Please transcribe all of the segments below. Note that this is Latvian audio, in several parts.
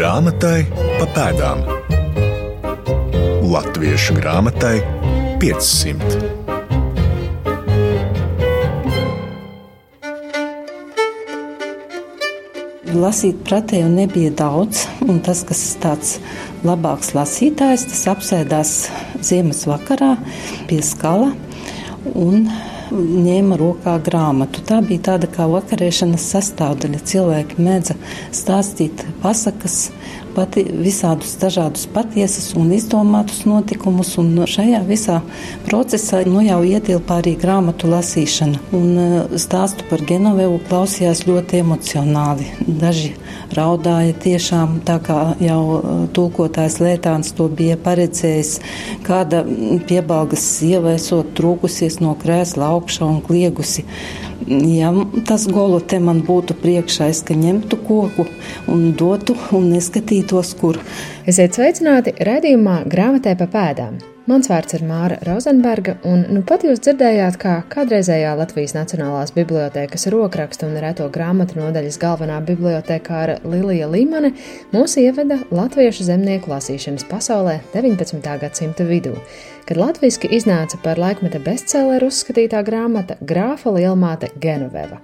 Grāmatai pa pēdām. Latviešu grāmatai 500. Lasīt pretēju nebija daudz, un tas, kas tāds labāks lasītājs, tas apsēdās ziemas vakarā pie skala un ņēma rokā grāmatu. Tā bija tāda kā vakarēšanas sastāvdaļa. Cilvēki mēdza stāstīt pasakas, pati visādus dažādus patiesus un izdomātus notikumus, un šajā visā procesā nu, jau ietilpā arī grāmatu lasīšana. Un eh, stāstu par Genovevu klausījās ļoti emocionāli. Daži raudāja tiešām tā kā jau eh, tulkotājs Lētāns to bija paredzējis, kāda piebalgas sieva esot trūkusies no krēsla augšā un kliegusi ja tas golo te man būtu priekšā, es ka ņemtu koku un dotu un neskatītos, kur. Esiet sveicināti redzījumā grāmatē pa pēdām. Mans vārds ir Māra Rozenberga, un nu pat jūs dzirdējāt, kā kādreizējā Latvijas Nacionālās bibliotēkas rokrakstu un reto grāmatu nodaļas galvenā bibliotekāra Lilija Līmane mūs ieveda latviešu zemnieku lasīšanas pasaulē 19. gadsimta vidū kad latviešu iznāca par laikmeta bestselleru uzskatītā grāmata Grāfa Lielmāte Genoveva.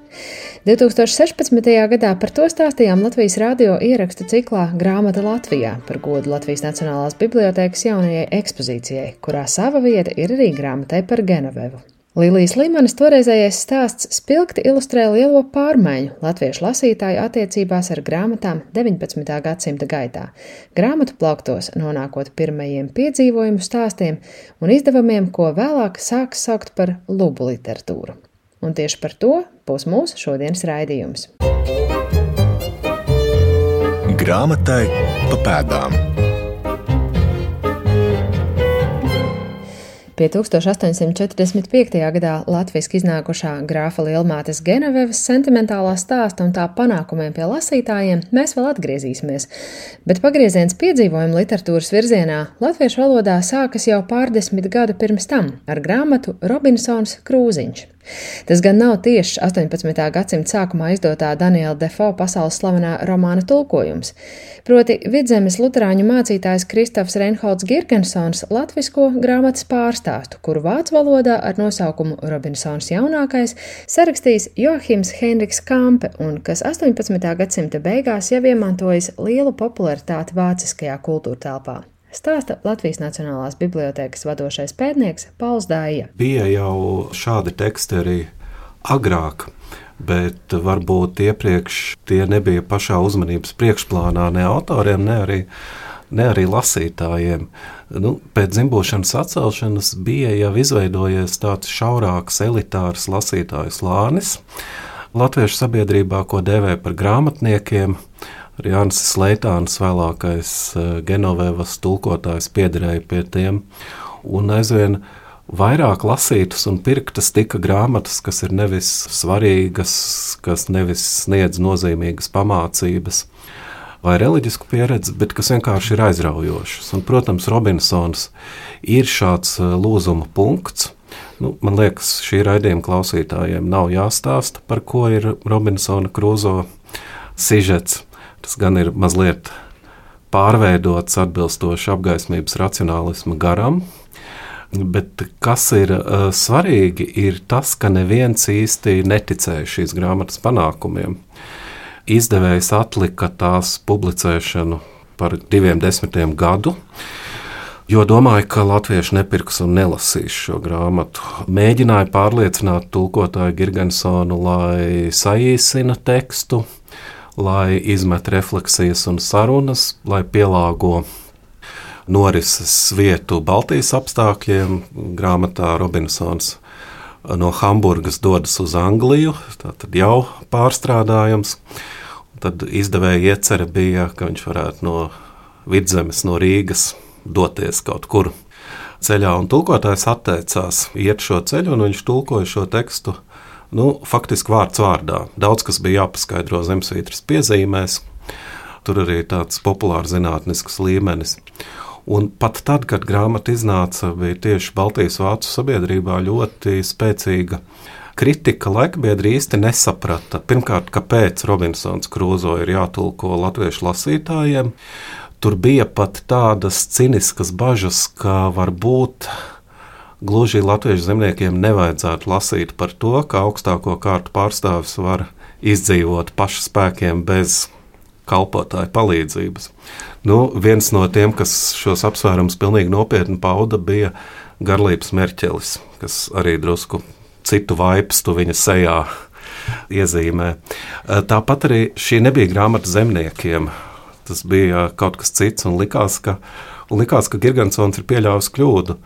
2016. gadā par to stāstījām Latvijas radio ierakstu ciklā Grāmata Latvijā par godu Latvijas Nacionālās bibliotēkas jaunajai ekspozīcijai, kurā sava vieta ir arī grāmatai par Genovevu. Līlijas Līmanis toreizējais stāsts spilgti ilustrē lielo pārmaiņu latviešu lasītāju attiecībās ar grāmatām 19. gadsimta gaitā, grāmatu plauktos nonākot pirmajiem piedzīvojumu stāstiem un izdevumiem, ko vēlāk sāks saukt par lubu literatūru. Un tieši par to būs mūsu šodienas raidījums. Grāmatai pa pēdām. Pie 1845. gadā latviešu iznākušā grāfa Lielmātes Genevevas sentimentālā stāsta un tā panākumiem pie lasītājiem mēs vēl atgriezīsimies, bet pagrieziens piedzīvojuma literatūras virzienā latviešu valodā sākas jau pārdesmit gadu pirms tam ar grāmatu Robinsons Krūziņš. Tas gan nav tieši 18. gadsimta sākumā izdotā Daniela Defo pasaules slavenā romāna tulkojums. Proti, vidzemes luterāņu mācītājs Kristofs Reinholds Girgensons latvisko grāmatas pārstāstu, kuru vācu valodā ar nosaukumu Robinsons jaunākais sarakstījis Joachims Henriks Kampe un kas 18. gadsimta beigās jau iemantojas lielu popularitāti vāciskajā kultūrtelpā stāsta Latvijas Nacionālās bibliotēkas vadošais pētnieks Pauls Dāja. Bija jau šādi teksti arī agrāk. Bet varbūt iepriekš tie nebija pašā uzmanības priekšplānā ne autoriem, ne arī, ne arī lasītājiem. Nu, pēc dzimšanas atcelšanas bija jau izveidojies tāds šaurāks, elitārs lasītāju slānis. Latviešu sabiedrībā, ko dēvē par grāmatniekiem, Jānis Leitāns, vēlākais eh, Genovēvas tulkotājs, piederēja pie tiem. Un aizvien vairāk lasītas un pirktas tika grāmatas, kas ir nevis svarīgas, kas nevis sniedz nozīmīgas pamācības vai reliģisku pieredzi, bet kas vienkārši ir aizraujošas. Un, protams, Robinsons ir šāds eh, lūzuma punkts. Nu, man liekas, šī raidījuma klausītājiem nav jāstāsta, par ko ir Robinsona Krūzo sižets. Tas gan ir mazliet pārveidots atbilstoši apgaismības racionālisma garam, bet kas ir uh, svarīgi, ir tas, ka neviens īsti neticēja šīs grāmatas panākumiem. Izdevējs atlika tās publicēšanu par diviem desmitiem gadu. Jo domāju, ka latvieši nepirks un nelasīs šo grāmatu. Mēģināju pārliecināt tulkotāju Girgensonu, lai saīsina tekstu, lai izmet refleksijas un sarunas, lai pielāgo norises vietu Baltijas apstākļiem. Grāmatā Robinsons no Hamburgas dodas uz Angliju, tad jau pārstrādājams. Tad izdevēja iecerē bija, ka viņš varētu no vidzemes, no Rīgas doties kaut kur ceļā, un tulkotājs atteicās iet šo ceļu, un viņš tulkoja šo tekstu Nu, faktiski vārds vārdā. Daudz kas bija jāpaskaidro zemesvītras piezīmēs. Tur arī tāds populārs zinātnisks līmenis. Un pat tad, kad grāmata iznāca, bija tieši Baltijas vācu sabiedrībā ļoti spēcīga kritika laikbiedri īsti nesaprata. Pirmkārt, kāpēc Robinsons Krūzo ir jātulko latviešu lasītājiem. Tur bija pat tādas ciniskas bažas, ka varbūt gluži latviešu zemniekiem nevajadzētu lasīt par to, ka augstāko kārtu pārstāvis var izdzīvot pašu spēkiem bez kalpotāju palīdzības. Nu, viens no tiem, kas šos apsvērumus pilnīgi nopietni pauda, bija Garlības Merķelis, kas arī drusku citu vaipstu viņa sejā iezīmē. Tāpat arī šī nebija grāmata zemniekiem. Tas bija kaut kas cits, un likās, ka, un likās, ka Gigantsons ir pieļāvis kļūdu.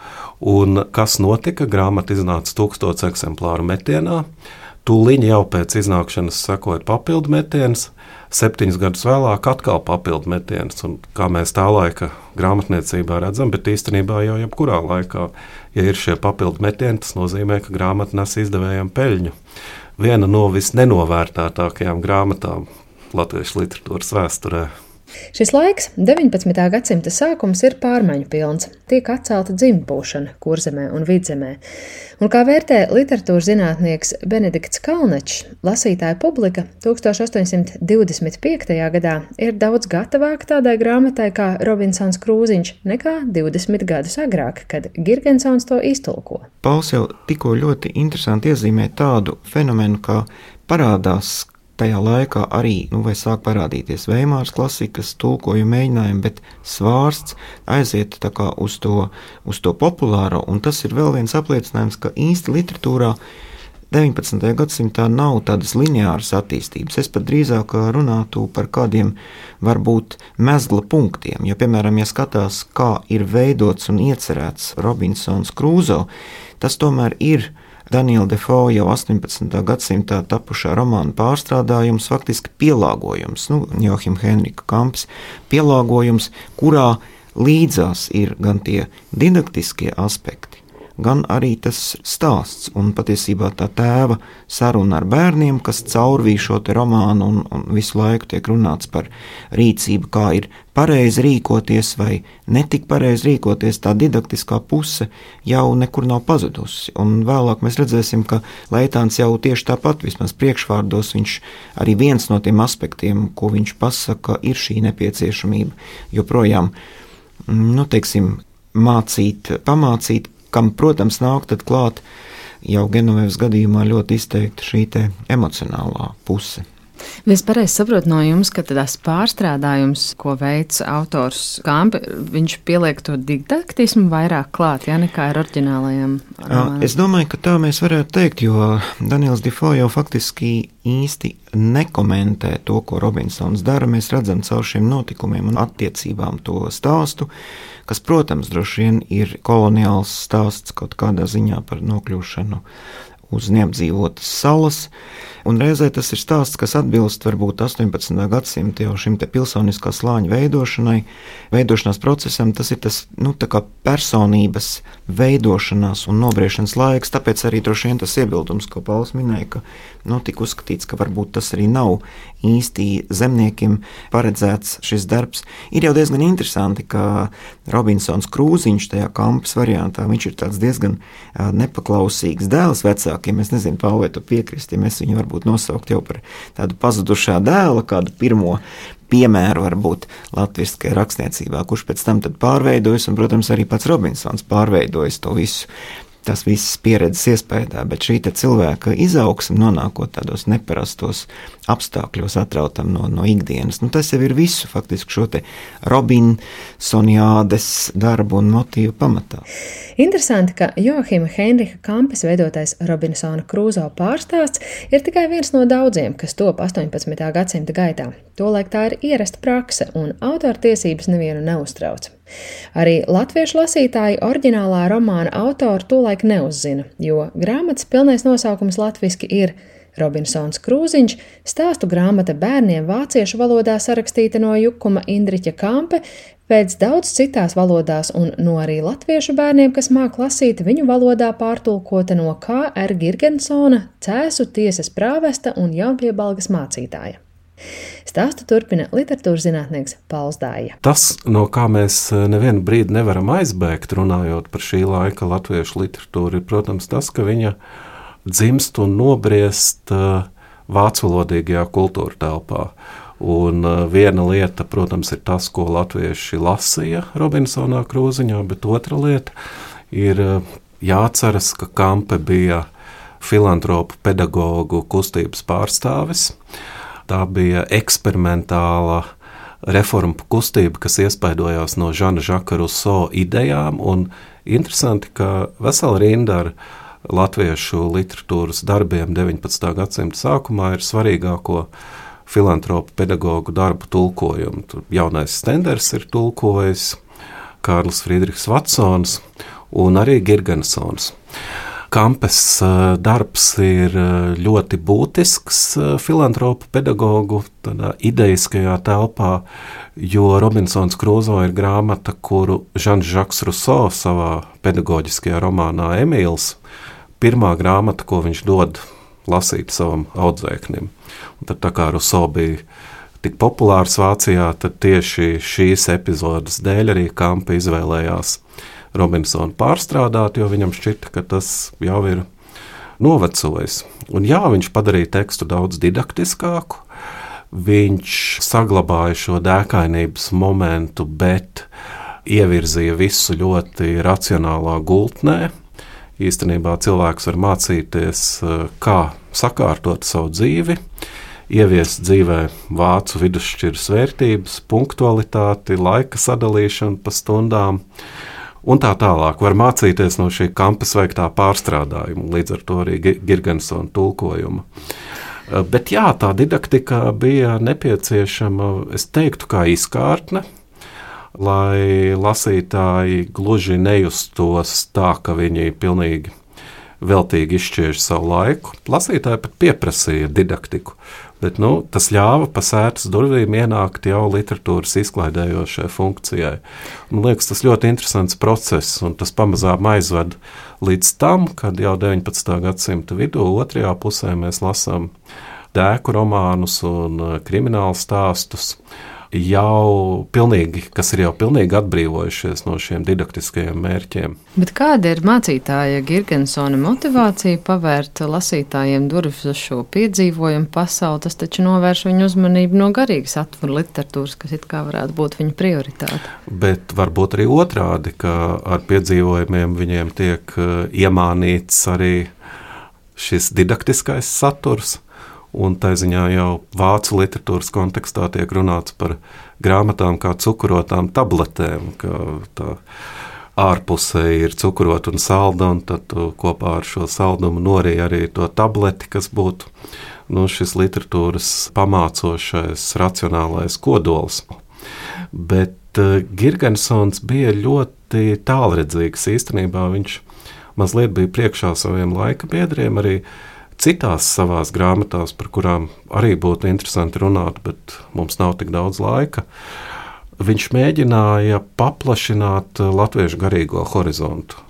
Un kas notika? Grāmata iznāca tūkstoš eksemplāru metienā. Tūlīt jau pēc iznākšanas sekoja papildu metiens, septiņus gadus vēlāk atkal papildu metiens. Un, kā mēs tā laika grāmatniecībā redzam, bet īstenībā jau jebkurā laikā, ja ir šie papildu metieni, tas nozīmē, ka grāmata nes izdevējiem peļņu. Viena no visnenovērtētākajām grāmatām latviešu literatūras vēsturē. Šis laiks, 19. gadsimta sākums, ir pārmaiņu pilns. Tiek atcelta dzimtbūšana kurzemē un vidzemē. Un kā vērtē literatūras zinātnieks Benedikts Kalnečs, lasītāja publika 1825. gadā ir daudz gatavāka tādai grāmatai kā Robinsons Krūziņš nekā 20 gadus agrāk, kad Girgensons to iztulko. Pauls jau tikko ļoti interesanti iezīmē tādu fenomenu, kā parādās tajā laikā arī nu, sāk parādīties Veimāras klasikas, tulkojuma mēģinājumi, bet svārsts aiziet uz to, uz to populāro, un tas ir vēl viens apliecinājums, ka īsti literatūrā 19. gadsimtā nav tādas lineāras attīstības. Es pat drīzāk runātu par kādiem varbūt mezgla punktiem. Jo, piemēram, ja skatās, kā ir veidots un iecerēts Robinsons Krūzo, tas tomēr ir Daniela Defoe jau 18. gadsimtā tapušā romāna pārstrādājums, faktiski pielāgojums, nu, Johim Henrika Kamps, pielāgojums, kurā līdzās ir gan tie didaktiskie aspekti, gan arī tas stāsts un patiesībā tā tēva saruna ar bērniem, kas caurvīja šo romānu un, un visu laiku tiek runāts par rīcību, kā ir pareizi rīkoties vai netik pareizi rīkoties, tā didaktiskā puse jau nekur nav pazudusi. Un vēlāk mēs redzēsim, ka Leitāns jau tieši tāpat, vismaz priekšvārdos, viņš arī viens no tiem aspektiem, ko viņš pasaka, ir šī nepieciešamība joprojām, nu, teiksim, mācīt, pamācīt kam, protams, nāk klāt jau Genovēvas gadījumā ļoti izteikti šī emocionālā puse. Es pareizi saprotu no jums, ka tas pārstrādājums, ko veids autors Kampi, viņš pieliek to didaktismu vairāk klāt, ja nekā ir oriģinālajam. Romānam. Es domāju, ka tā mēs varētu teikt, jo Daniels Difo jau faktiski īsti nekomentē to, ko Robinsons dara. Mēs redzam caur šiem notikumiem un attiecībām to stāstu kas, protams, droši vien ir koloniāls stāsts kaut kādā ziņā par nokļūšanu uz neapdzīvotas salas. Un reizē tas ir stāsts, kas atbilst varbūt 18. gadsimta jau šim pilsoniskā slāņa veidošanai, veidošanās procesam. Tas ir tas nu, personības veidošanās un nobriešanas laiks. Tāpēc arī droši vien tas iebildums, ko Pauls minēja, ka nu, tika uzskatīts, ka varbūt tas arī nav īsti zemniekiem paredzēts šis darbs. Ir jau diezgan interesanti, ka Robinsons Krūziņš tajā kampas variantā viņš ir diezgan nepaklausīgs dēls vecākiem. Es nezinu, Pāvē, tu piekristi, ja mēs viņu varbūt nosaukt jau par tādu pazudušā dēla, kādu pirmo piemēru varbūt latviskajā rakstniecībā, kurš pēc tam pārveidojas, un, protams, arī pats Robinsons pārveidojis to visu tas viss pieredzes iespējā, bet šī cilvēka izaugsme, nonākot tādos neparastos apstākļos, atrautam no, no ikdienas, nu, tas jau ir visu faktiski šo Robinsoniādes darbu un motīvu pamatā. Interesanti, ka Johima Heinricha Kampes veidotais Robinsona Krūzo pārstāsts ir tikai viens no daudziem, kas top 18. gadsimta gaitā. Tolaik tā ir ierasta prakse, un autortiesības nevienu neuztrauc. Arī latviešu lasītāji oriģinālā romāna autoru tolaik neuzzina, jo grāmatas pilnais nosaukums latviski ir Robinsons Krūziņš, stāstu grāmata bērniem vāciešu valodā sarakstīta no Jukuma Indriķa Kampe, pēc daudz citās valodās un no arī latviešu bērniem, kas māk lasīt viņu valodā pārtulkota no K.R. Girgensona, Cēsu tiesas prāvesta un jaunpiebalgas mācītāja. Stāstu turpina literatūras zinātnieks Pauls Dāja. Tas, no kā mēs eh, nevienu brīdi nevaram aizbēgt, runājot par šī laika latviešu literatūru, ir, protams, tas, ka viņa dzimst un nobriest uh, vācu valodīgajā kultūra telpā. Un uh, viena lieta, protams, ir tas, ko latvieši lasīja Robinsonā krūziņā, bet otra lieta ir uh, jāatceras, ka Kampe bija filantropu pedagoģu kustības pārstāvis. Tā bija eksperimentāla reformu kustība, kas iespaidojās no Žana Žaka Ruso idejām. Interesanti, ka vesela rinda ar latviešu literatūras darbiem 19. gadsimta sākumā ir svarīgāko filantropu pedagoģu darbu tulkojumu. Tur jaunais Stenders ir tulkojis, Kārlis Friedrichs Vatsons un arī Girgensons. Kampes eh, darbs ir eh, ļoti būtisks eh, filantropu pedagoģu ideiskajā telpā, jo Robinsons Krūzo ir grāmata, kuru Žans Žaks Ruso savā pedagoģiskajā romānā Emīls, pirmā grāmata, ko viņš dod lasīt savam audzēknim. Un tad tā kā Ruso bija tik populārs Vācijā, tad tieši šīs epizodes dēļ arī Kampa izvēlējās Robinsonu pārstrādāt, jo viņam šķita, ka tas jau ir novecojis. Un jā, viņš padarīja tekstu daudz didaktiskāku. Viņš saglabāja šo dēkainības momentu, bet ievirzīja visu ļoti racionālā gultnē. Īstenībā cilvēks var mācīties, kā sakārtot savu dzīvi, ieviest dzīvē vācu vidusšķiras vērtības, punktualitāti, laika sadalīšanu pa stundām un tā tālāk. Var mācīties no šī kampas veiktā pārstrādājuma, līdz ar to arī Girgensona tulkojuma. Eh, bet jā, tā didaktika bija nepieciešama, es teiktu, kā izkārtne, lai lasītāji gluži nejustos tā, ka viņi pilnīgi veltīgi izšķiež savu laiku. Lasītāji pat pieprasīja didaktiku, bet nu, tas ļāva pa sētas durvīm ienākt jau literatūras izklaidējošai funkcijai. Man liekas, tas ļoti interesants process, un tas pamazām aizved līdz tam, kad jau 19. gadsimta vidū, otrajā pusē mēs lasām dēku romānus un eh, kriminālu stāstus jau pilnīgi, kas ir jau pilnīgi atbrīvojušies no šiem didaktiskajiem mērķiem. Bet kāda ir mācītāja Girgensona motivācija pavērt lasītājiem durvis uz šo piedzīvojumu pasauli? Tas taču novērš viņu uzmanību no garīgas atvaru literatūras, kas it kā varētu būt viņa prioritāte. Bet varbūt arī otrādi, ka ar piedzīvojumiem viņiem tiek eh, iemānīts arī šis didaktiskais saturs Un tā ziņā jau vācu literatūras kontekstā tiek runāts par grāmatām kā cukurotām tabletēm. Tā ārpusē ir cukurot un salda, un tad kopā ar šo saldumu norīja arī to tableti, kas būtu nu, šis literatūras pamācošais, racionālais kodols. Bet uh, Girgensons bija ļoti tālredzīgs. Īstenībā viņš mazliet bija priekšā saviem laika biedriem. Arī citās savās grāmatās, par kurām arī būtu interesanti runāt, bet mums nav tik daudz laika. Viņš mēģināja paplašināt eh, latviešu garīgo horizontu.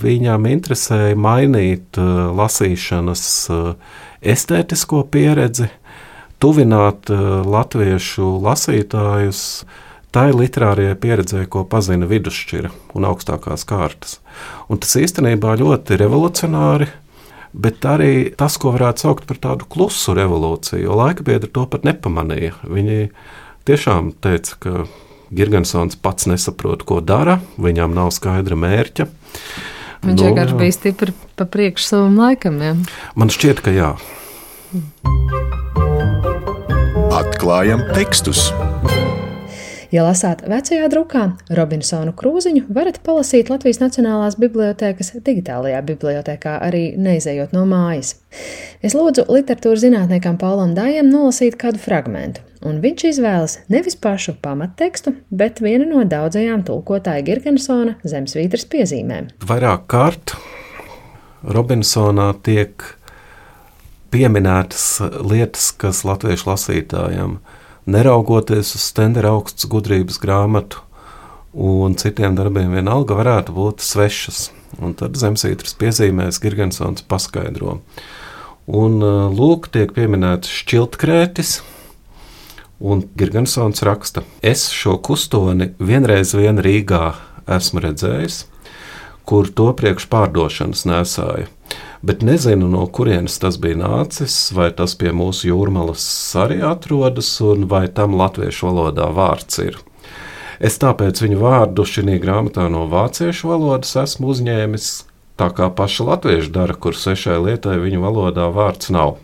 Viņam interesēja mainīt eh, lasīšanas eh, estētisko pieredzi, tuvināt latviešu lasītājus tai literārajai pieredzē, ko pazina vidusšķira un augstākās kārtas. Un tas īstenībā ļoti revolucionāri bet arī tas, ko varētu saukt par tādu klusu revolūciju, jo laika biedri to pat nepamanīja. Viņi tiešām teica, ka Girgensons pats nesaprot, ko dara, viņam nav skaidra mērķa. Viņš nu, vienkārši bija stipri pa priekšu savam laikam. Ja? Man šķiet, ka jā. Atklājam tekstus! Ja lasāt vecajā drukā, Robinsonu krūziņu varat palasīt Latvijas Nacionālās bibliotēkas digitālajā bibliotekā, arī neizejot no mājas. Es lūdzu literatūras zinātniekam Paulam Dājam nolasīt kādu fragmentu, un viņš izvēlas nevis pašu pamattekstu, bet vienu no daudzajām tulkotāja Girkensona zemesvītras piezīmēm. Vairāk kārt Robinsonā tiek pieminētas lietas, kas latviešu lasītājiem ir neraugoties uz Stendera augstas gudrības grāmatu un citiem darbiem, vienalga varētu būt svešas. Un tad zemesvītras piezīmēs Girgensons paskaidro. Un uh, lūk, tiek pieminēts šķiltkrētis, un Girgensons raksta, es šo kustoni vienreiz vien Rīgā esmu redzējis, kur to priekš pārdošanas nesāja. Bet nezinu, no kurienes tas bija nācis, vai tas pie mūsu jūrmalas arī atrodas, un vai tam latviešu valodā vārds ir. Es tāpēc viņu vārdu šī grāmatā no vāciešu valodas esmu uzņēmis, tā kā paši latvieši dara, kur svešai lietai viņu valodā vārds nav.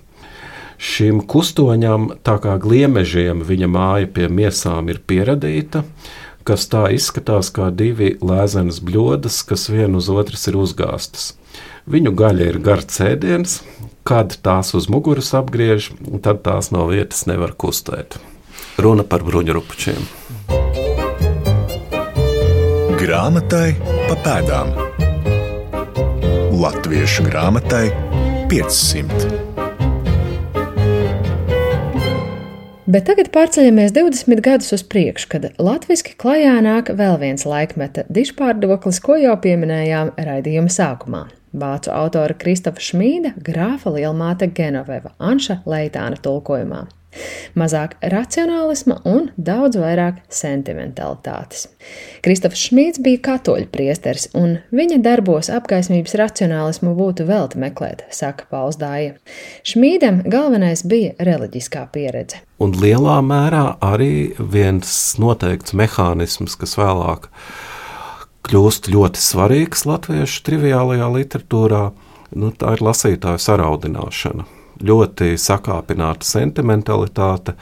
Šim kustoņam, tā kā gliemežiem, viņa māja pie miesām ir pieradīta, kas tā izskatās kā divi lēzenes bļodas, kas viena uz otras ir uzgāstas. Viņu gaļa ir garš ēdiens, kad tās uz muguras apgriež, tad tās no vietas nevar kustēt. Runa par bruņurupučiem. Grāmatai pa pēdām. Latviešu grāmatai 500. Bet tagad pārceļamies 20 gadus uz priekšu, kad latviešu klajā nāk vēl viens laikmeta dišpārdoklis, ko jau pieminējām raidījuma sākumā. Vācu autora Kristofa Šmīda, grāfa lielmāte Genoveva, Anša Leitāna tulkojumā. Mazāk racionālisma un daudz vairāk sentimentalitātes. Kristofers Šmīts bija katoļu priesteris, un viņa darbos apgaismības racionālismu būtu velti meklēt, saka Pauls Dāja. Šmīdam galvenais bija reliģiskā pieredze. Un lielā mērā arī viens noteikts mehānisms, kas vēlāk kļūst ļoti svarīgs latviešu triviālajā literatūrā, nu, tā ir lasītāju saraudināšana ļoti sakāpināta sentimentalitāte,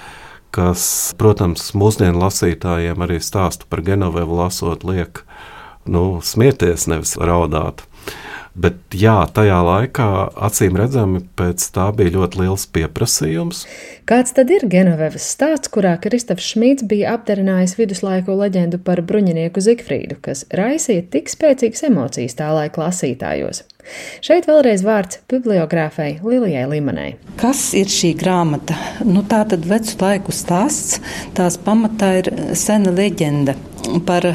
kas, protams, mūsdienu lasītājiem arī stāstu par Genovevu lasot liek nu, smieties, nevis raudāt. Bet jā, tajā laikā, acīm redzami, pēc tā bija ļoti liels pieprasījums. Kāds tad ir Genovevas stāsts, kurā Kristofs Šmīts bija apdarinājis viduslaiku leģendu par bruņinieku Zigfrīdu, kas raisīja tik spēcīgas emocijas tā laika lasītājos? Šeit vēlreiz vārds bibliogrāfei Lilijai Limanai. Kas ir šī grāmata? Nu, tā tad vecu laiku stāsts. Tās pamatā ir sena leģenda par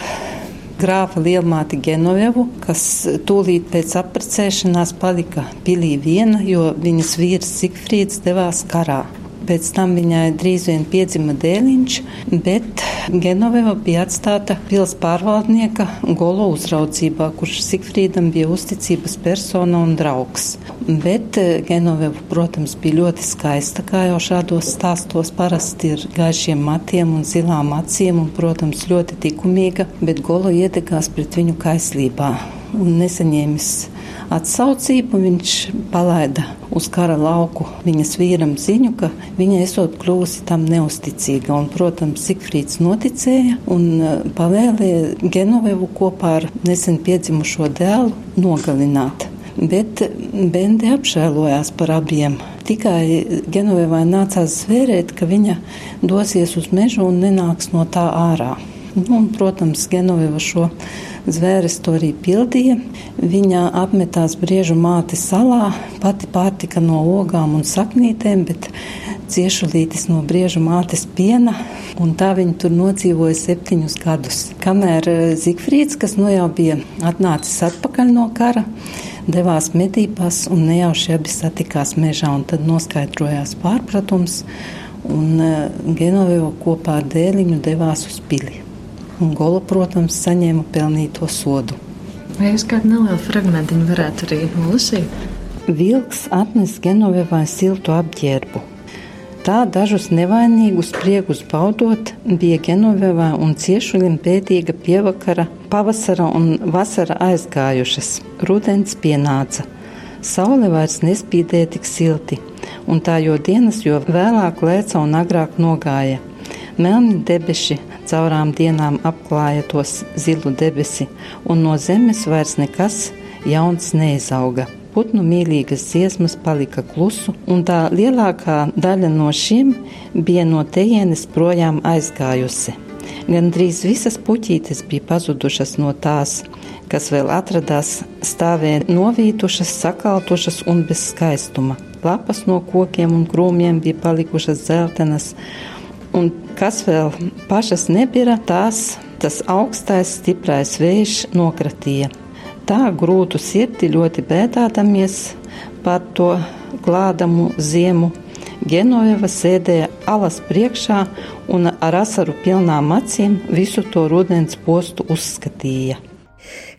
grāfa lielmāti Genovevu, kas tūlīt pēc apprecēšanās palika pilī viena, jo viņas vīrs Zigfrīds devās karā. Pēc tam viņai drīz vien piedzima dēliņš, bet Genoveva bija atstāta pils pārvaldnieka Golo uzraudzībā, kurš Sigfrīdam bija uzticības persona un draugs. Bet eh, Genoveva, protams, bija ļoti skaista, kā jau šādos stāstos parasti ir gaišiem matiem un zilām acīm, un, protams, ļoti likumīga, bet Golo iedegās pret viņu kaislībā un nesaņēmis atsaucību. Viņš palaida uz kara lauku viņas vīram ziņu, ka viņa esot kļūsi tam neusticīga. Un, protams, Zikfrīds noticēja un e, pavēlēja Genovevu kopā ar nesen piedzimušo dēlu nogalināt. Bet Bende apžēlojās par abiem. Tikai Genovevai nācās zvērēt, ka viņa dosies uz mežu un nenāks no tā ārā. Nu, un, protams, Genoveva šo Zvēres to arī pildīja. Viņa apmetās briežu māte salā, pati pārtika no ogām un saknītēm, bet ciešulītis no briežu mātes piena, un tā viņa tur nodzīvoja septiņus gadus. Kamēr eh, Zigfrīds, kas nu jau bija atnācis atpakaļ no kara, devās medībās un nejauši abi satikās mežā, un tad noskaidrojās pārpratums, un eh, Genovevo kopā ar dēliņu devās uz pili un Gola, protams, saņēma pelnīto sodu. Vai jūs kādu nelielu fragment varētu arī nolasīt? Vilks atnes Genovevai siltu apģērbu. Tā dažus nevainīgus priegus baudot, bija Genovevā un ciešuļiem pētīga pievakara, pavasara un vasara aizgājušas. Rudens pienāca. Saule vairs nespīdēja tik silti, un tā jo dienas, jo vēlāk lēca un agrāk nogāja. Melni debeši caurām dienām apklāja tos zilu debesi, un no zemes vairs nekas jauns neizauga. Putnu mīlīgas dziesmas palika klusu, un tā lielākā daļa no šiem bija no tejienes projām aizgājusi. Gan drīz visas puķītes bija pazudušas no tās, kas vēl atradās, stāvēja novītušas, sakaltušas un bez skaistuma. Lapas no kokiem un krūmiem bija palikušas dzeltenas, un kas vēl pašas nebira, tās tas augstais, stiprais vējš nokratīja. Tā grūtu sirdi ļoti bēdādamies par to glādamu ziemu. Genoveva sēdēja alas priekšā un ar asaru pilnām acīm visu to rudens postu uzskatīja.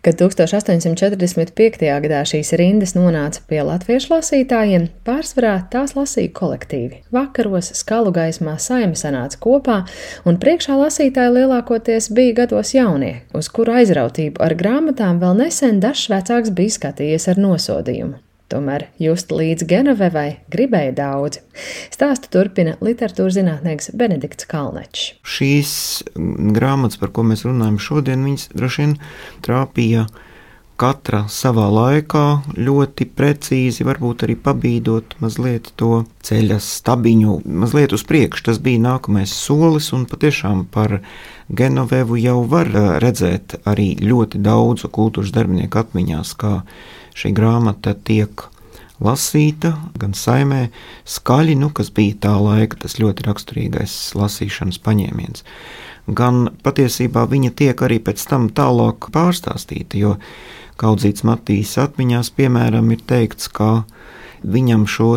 Kad 1845. gadā šīs rindas nonāca pie latviešu lasītājiem, pārsvarā tās lasīja kolektīvi. Vakaros skalu gaismā saime sanāca kopā, un priekšā lasītāji lielākoties bija gados jaunie, uz kuru aizrautību ar grāmatām vēl nesen dažs vecāks bija skatījies ar nosodījumu. Tomēr just līdz Genovevai gribēja daudzi. Stāstu turpina literatūras zinātnieks Benedikts Kalnečs. Šīs grāmatas, par ko mēs runājam šodien, viņas droši vien trāpīja katra savā laikā, ļoti precīzi, varbūt arī pabīdot mazliet to ceļa stabiņu, mazliet uz priekšu. Tas bija nākamais solis, un patiešām par Genovevu jau var redzēt arī ļoti daudzu kultūras darbinieku atmiņās, kā šī grāmata tiek lasīta gan saimē, skaļi, nu, kas bija tā laika tas ļoti raksturīgais lasīšanas paņēmiens. Gan patiesībā viņa tiek arī pēc tam tālāk pārstāstīta, jo Kaudzīts Matīs atmiņās, piemēram, ir teikts, ka viņam šo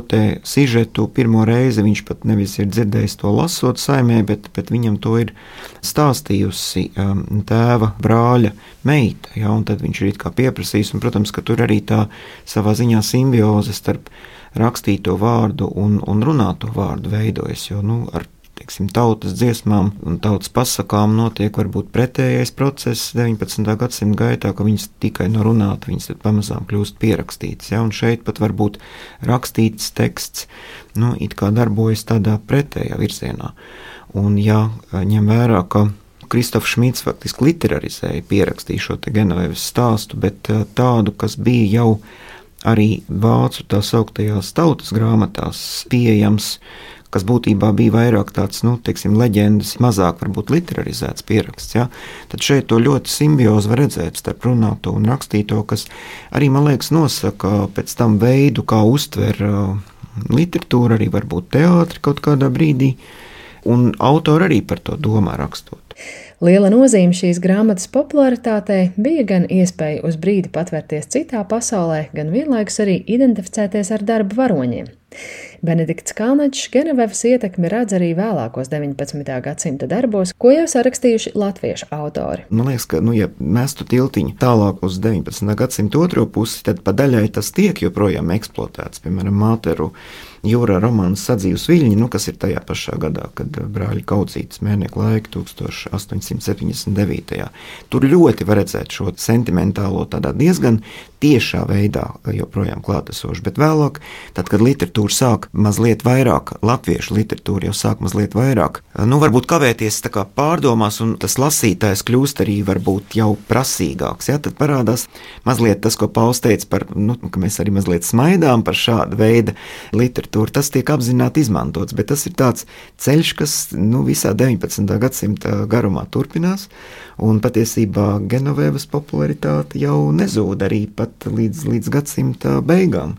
sižetu pirmo reizi viņš pat nevis ir dzirdējis to lasot saimē, bet, bet viņam to ir stāstījusi um, tēva brāļa meita. Ja, tad viņš ir pieprasījis, un, protams, ka tur arī tā savā ziņā simbioze starp rakstīto vārdu un, un runāto vārdu veidojas. Jo nu, ar teiksim, tautas dziesmām un tautas pasakām notiek varbūt pretējais process 19. gadsimta gaitā, ka viņas tikai no runāt, viņas pamazām kļūst pierakstītas. Ja? Un šeit pat varbūt rakstīts teksts, nu, it kā darbojas tādā pretējā virzienā. Un ja ņem vērā, ka Kristofs Šmits faktiski literārizēja, pierakstīja šo Genovēvas stāstu, bet tādu, kas bija jau arī vācu tā sauktajās tautas grāmatās pieejams, kas būtībā bija vairāk tāds, nu, teiksim, leģendas, mazāk varbūt literarizēts pieraksts. Ja? Tad šeit to ļoti simbiozi var redzēt starp runāto un rakstīto, kas arī, man liekas, nosaka pēc tam veidu, kā uztver literatūru, arī varbūt teātri kaut kādā brīdī, un autori arī par to domā rakstot. Liela nozīme šīs grāmatas popularitātei bija gan iespēja uz brīdi patvērties citā pasaulē, gan vienlaikus arī identificēties ar darba varoņiem. Benedikts Kalnačs Genevevas ietekmi redz arī vēlākos 19. gadsimta darbos, ko jau sarakstījuši latviešu autori. Man liekas, ka, nu, ja mestu tiltiņu tālāk uz 19. gadsimta otro pusi, tad pa daļai tas tiek joprojām eksploatēts, piemēram, Māteru jūrā romāns Sadzīves viļņi, nu, kas ir tajā pašā gadā, kad brāļi Kaucītas mēneša laika 1879. Tur ļoti var redzēt šo sentimentālo tādā diezgan tiešā veidā joprojām klātesošu, bet vēlāk, tad, kad literatūra sāk mazliet vairāk, latviešu literatūra jau sāk mazliet vairāk, nu, varbūt kavēties kā pārdomās, un tas lasītājs kļūst arī varbūt jau prasīgāks, ja, tad parādās mazliet tas, ko Pauls teica par, nu, ka mēs arī mazliet smaidām par šādu veidu literatūru tas tiek apzināti izmantots, bet tas ir tāds ceļš, kas nu, visā 19. gadsimta garumā turpinās, un patiesībā Genovēvas popularitāte jau nezūd arī pat līdz, līdz gadsimta beigām.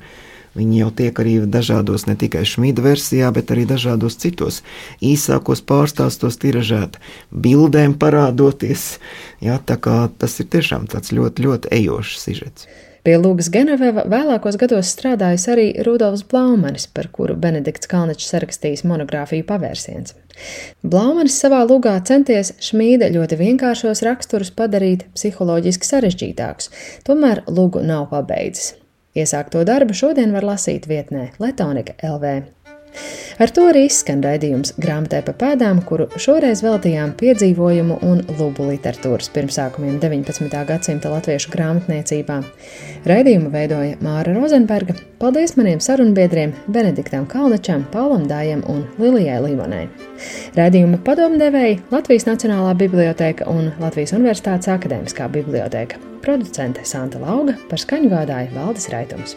Viņi jau tiek arī dažādos, ne tikai šmīda versijā, bet arī dažādos citos īsākos pārstāstos tiražēt, bildēm parādoties. Jā, tā kā tas ir tiešām tāds ļoti, ļoti ejošs sižets. Pie Lūgas Geneveva vēlākos gados strādājis arī Rudolfs Blaumanis, par kuru Benedikts Kalničs sarakstījis monogrāfiju pavērsiens. Blaumanis savā lugā centies šmīda ļoti vienkāršos raksturus padarīt psiholoģiski sarežģītākus, tomēr lugu nav pabeidzis. Iesākto darbu šodien var lasīt vietnē Letonika LV. Ar to arī izskan raidījums grāmatai pa pēdām, kuru šoreiz veltījām piedzīvojumu un lubu literatūras pirmsākumiem 19. gadsimta latviešu grāmatniecībā. Raidījumu veidoja Māra Rozenberga. Paldies maniem sarunbiedriem Benediktam Kalnačam, Paulam Dājam un Lilijai Līvanai. Raidījuma padomdevēji Latvijas Nacionālā biblioteka un Latvijas Universitātes akadēmiskā biblioteka. Producente Santa Lauga par skaņu gādāja Valdis Raitums.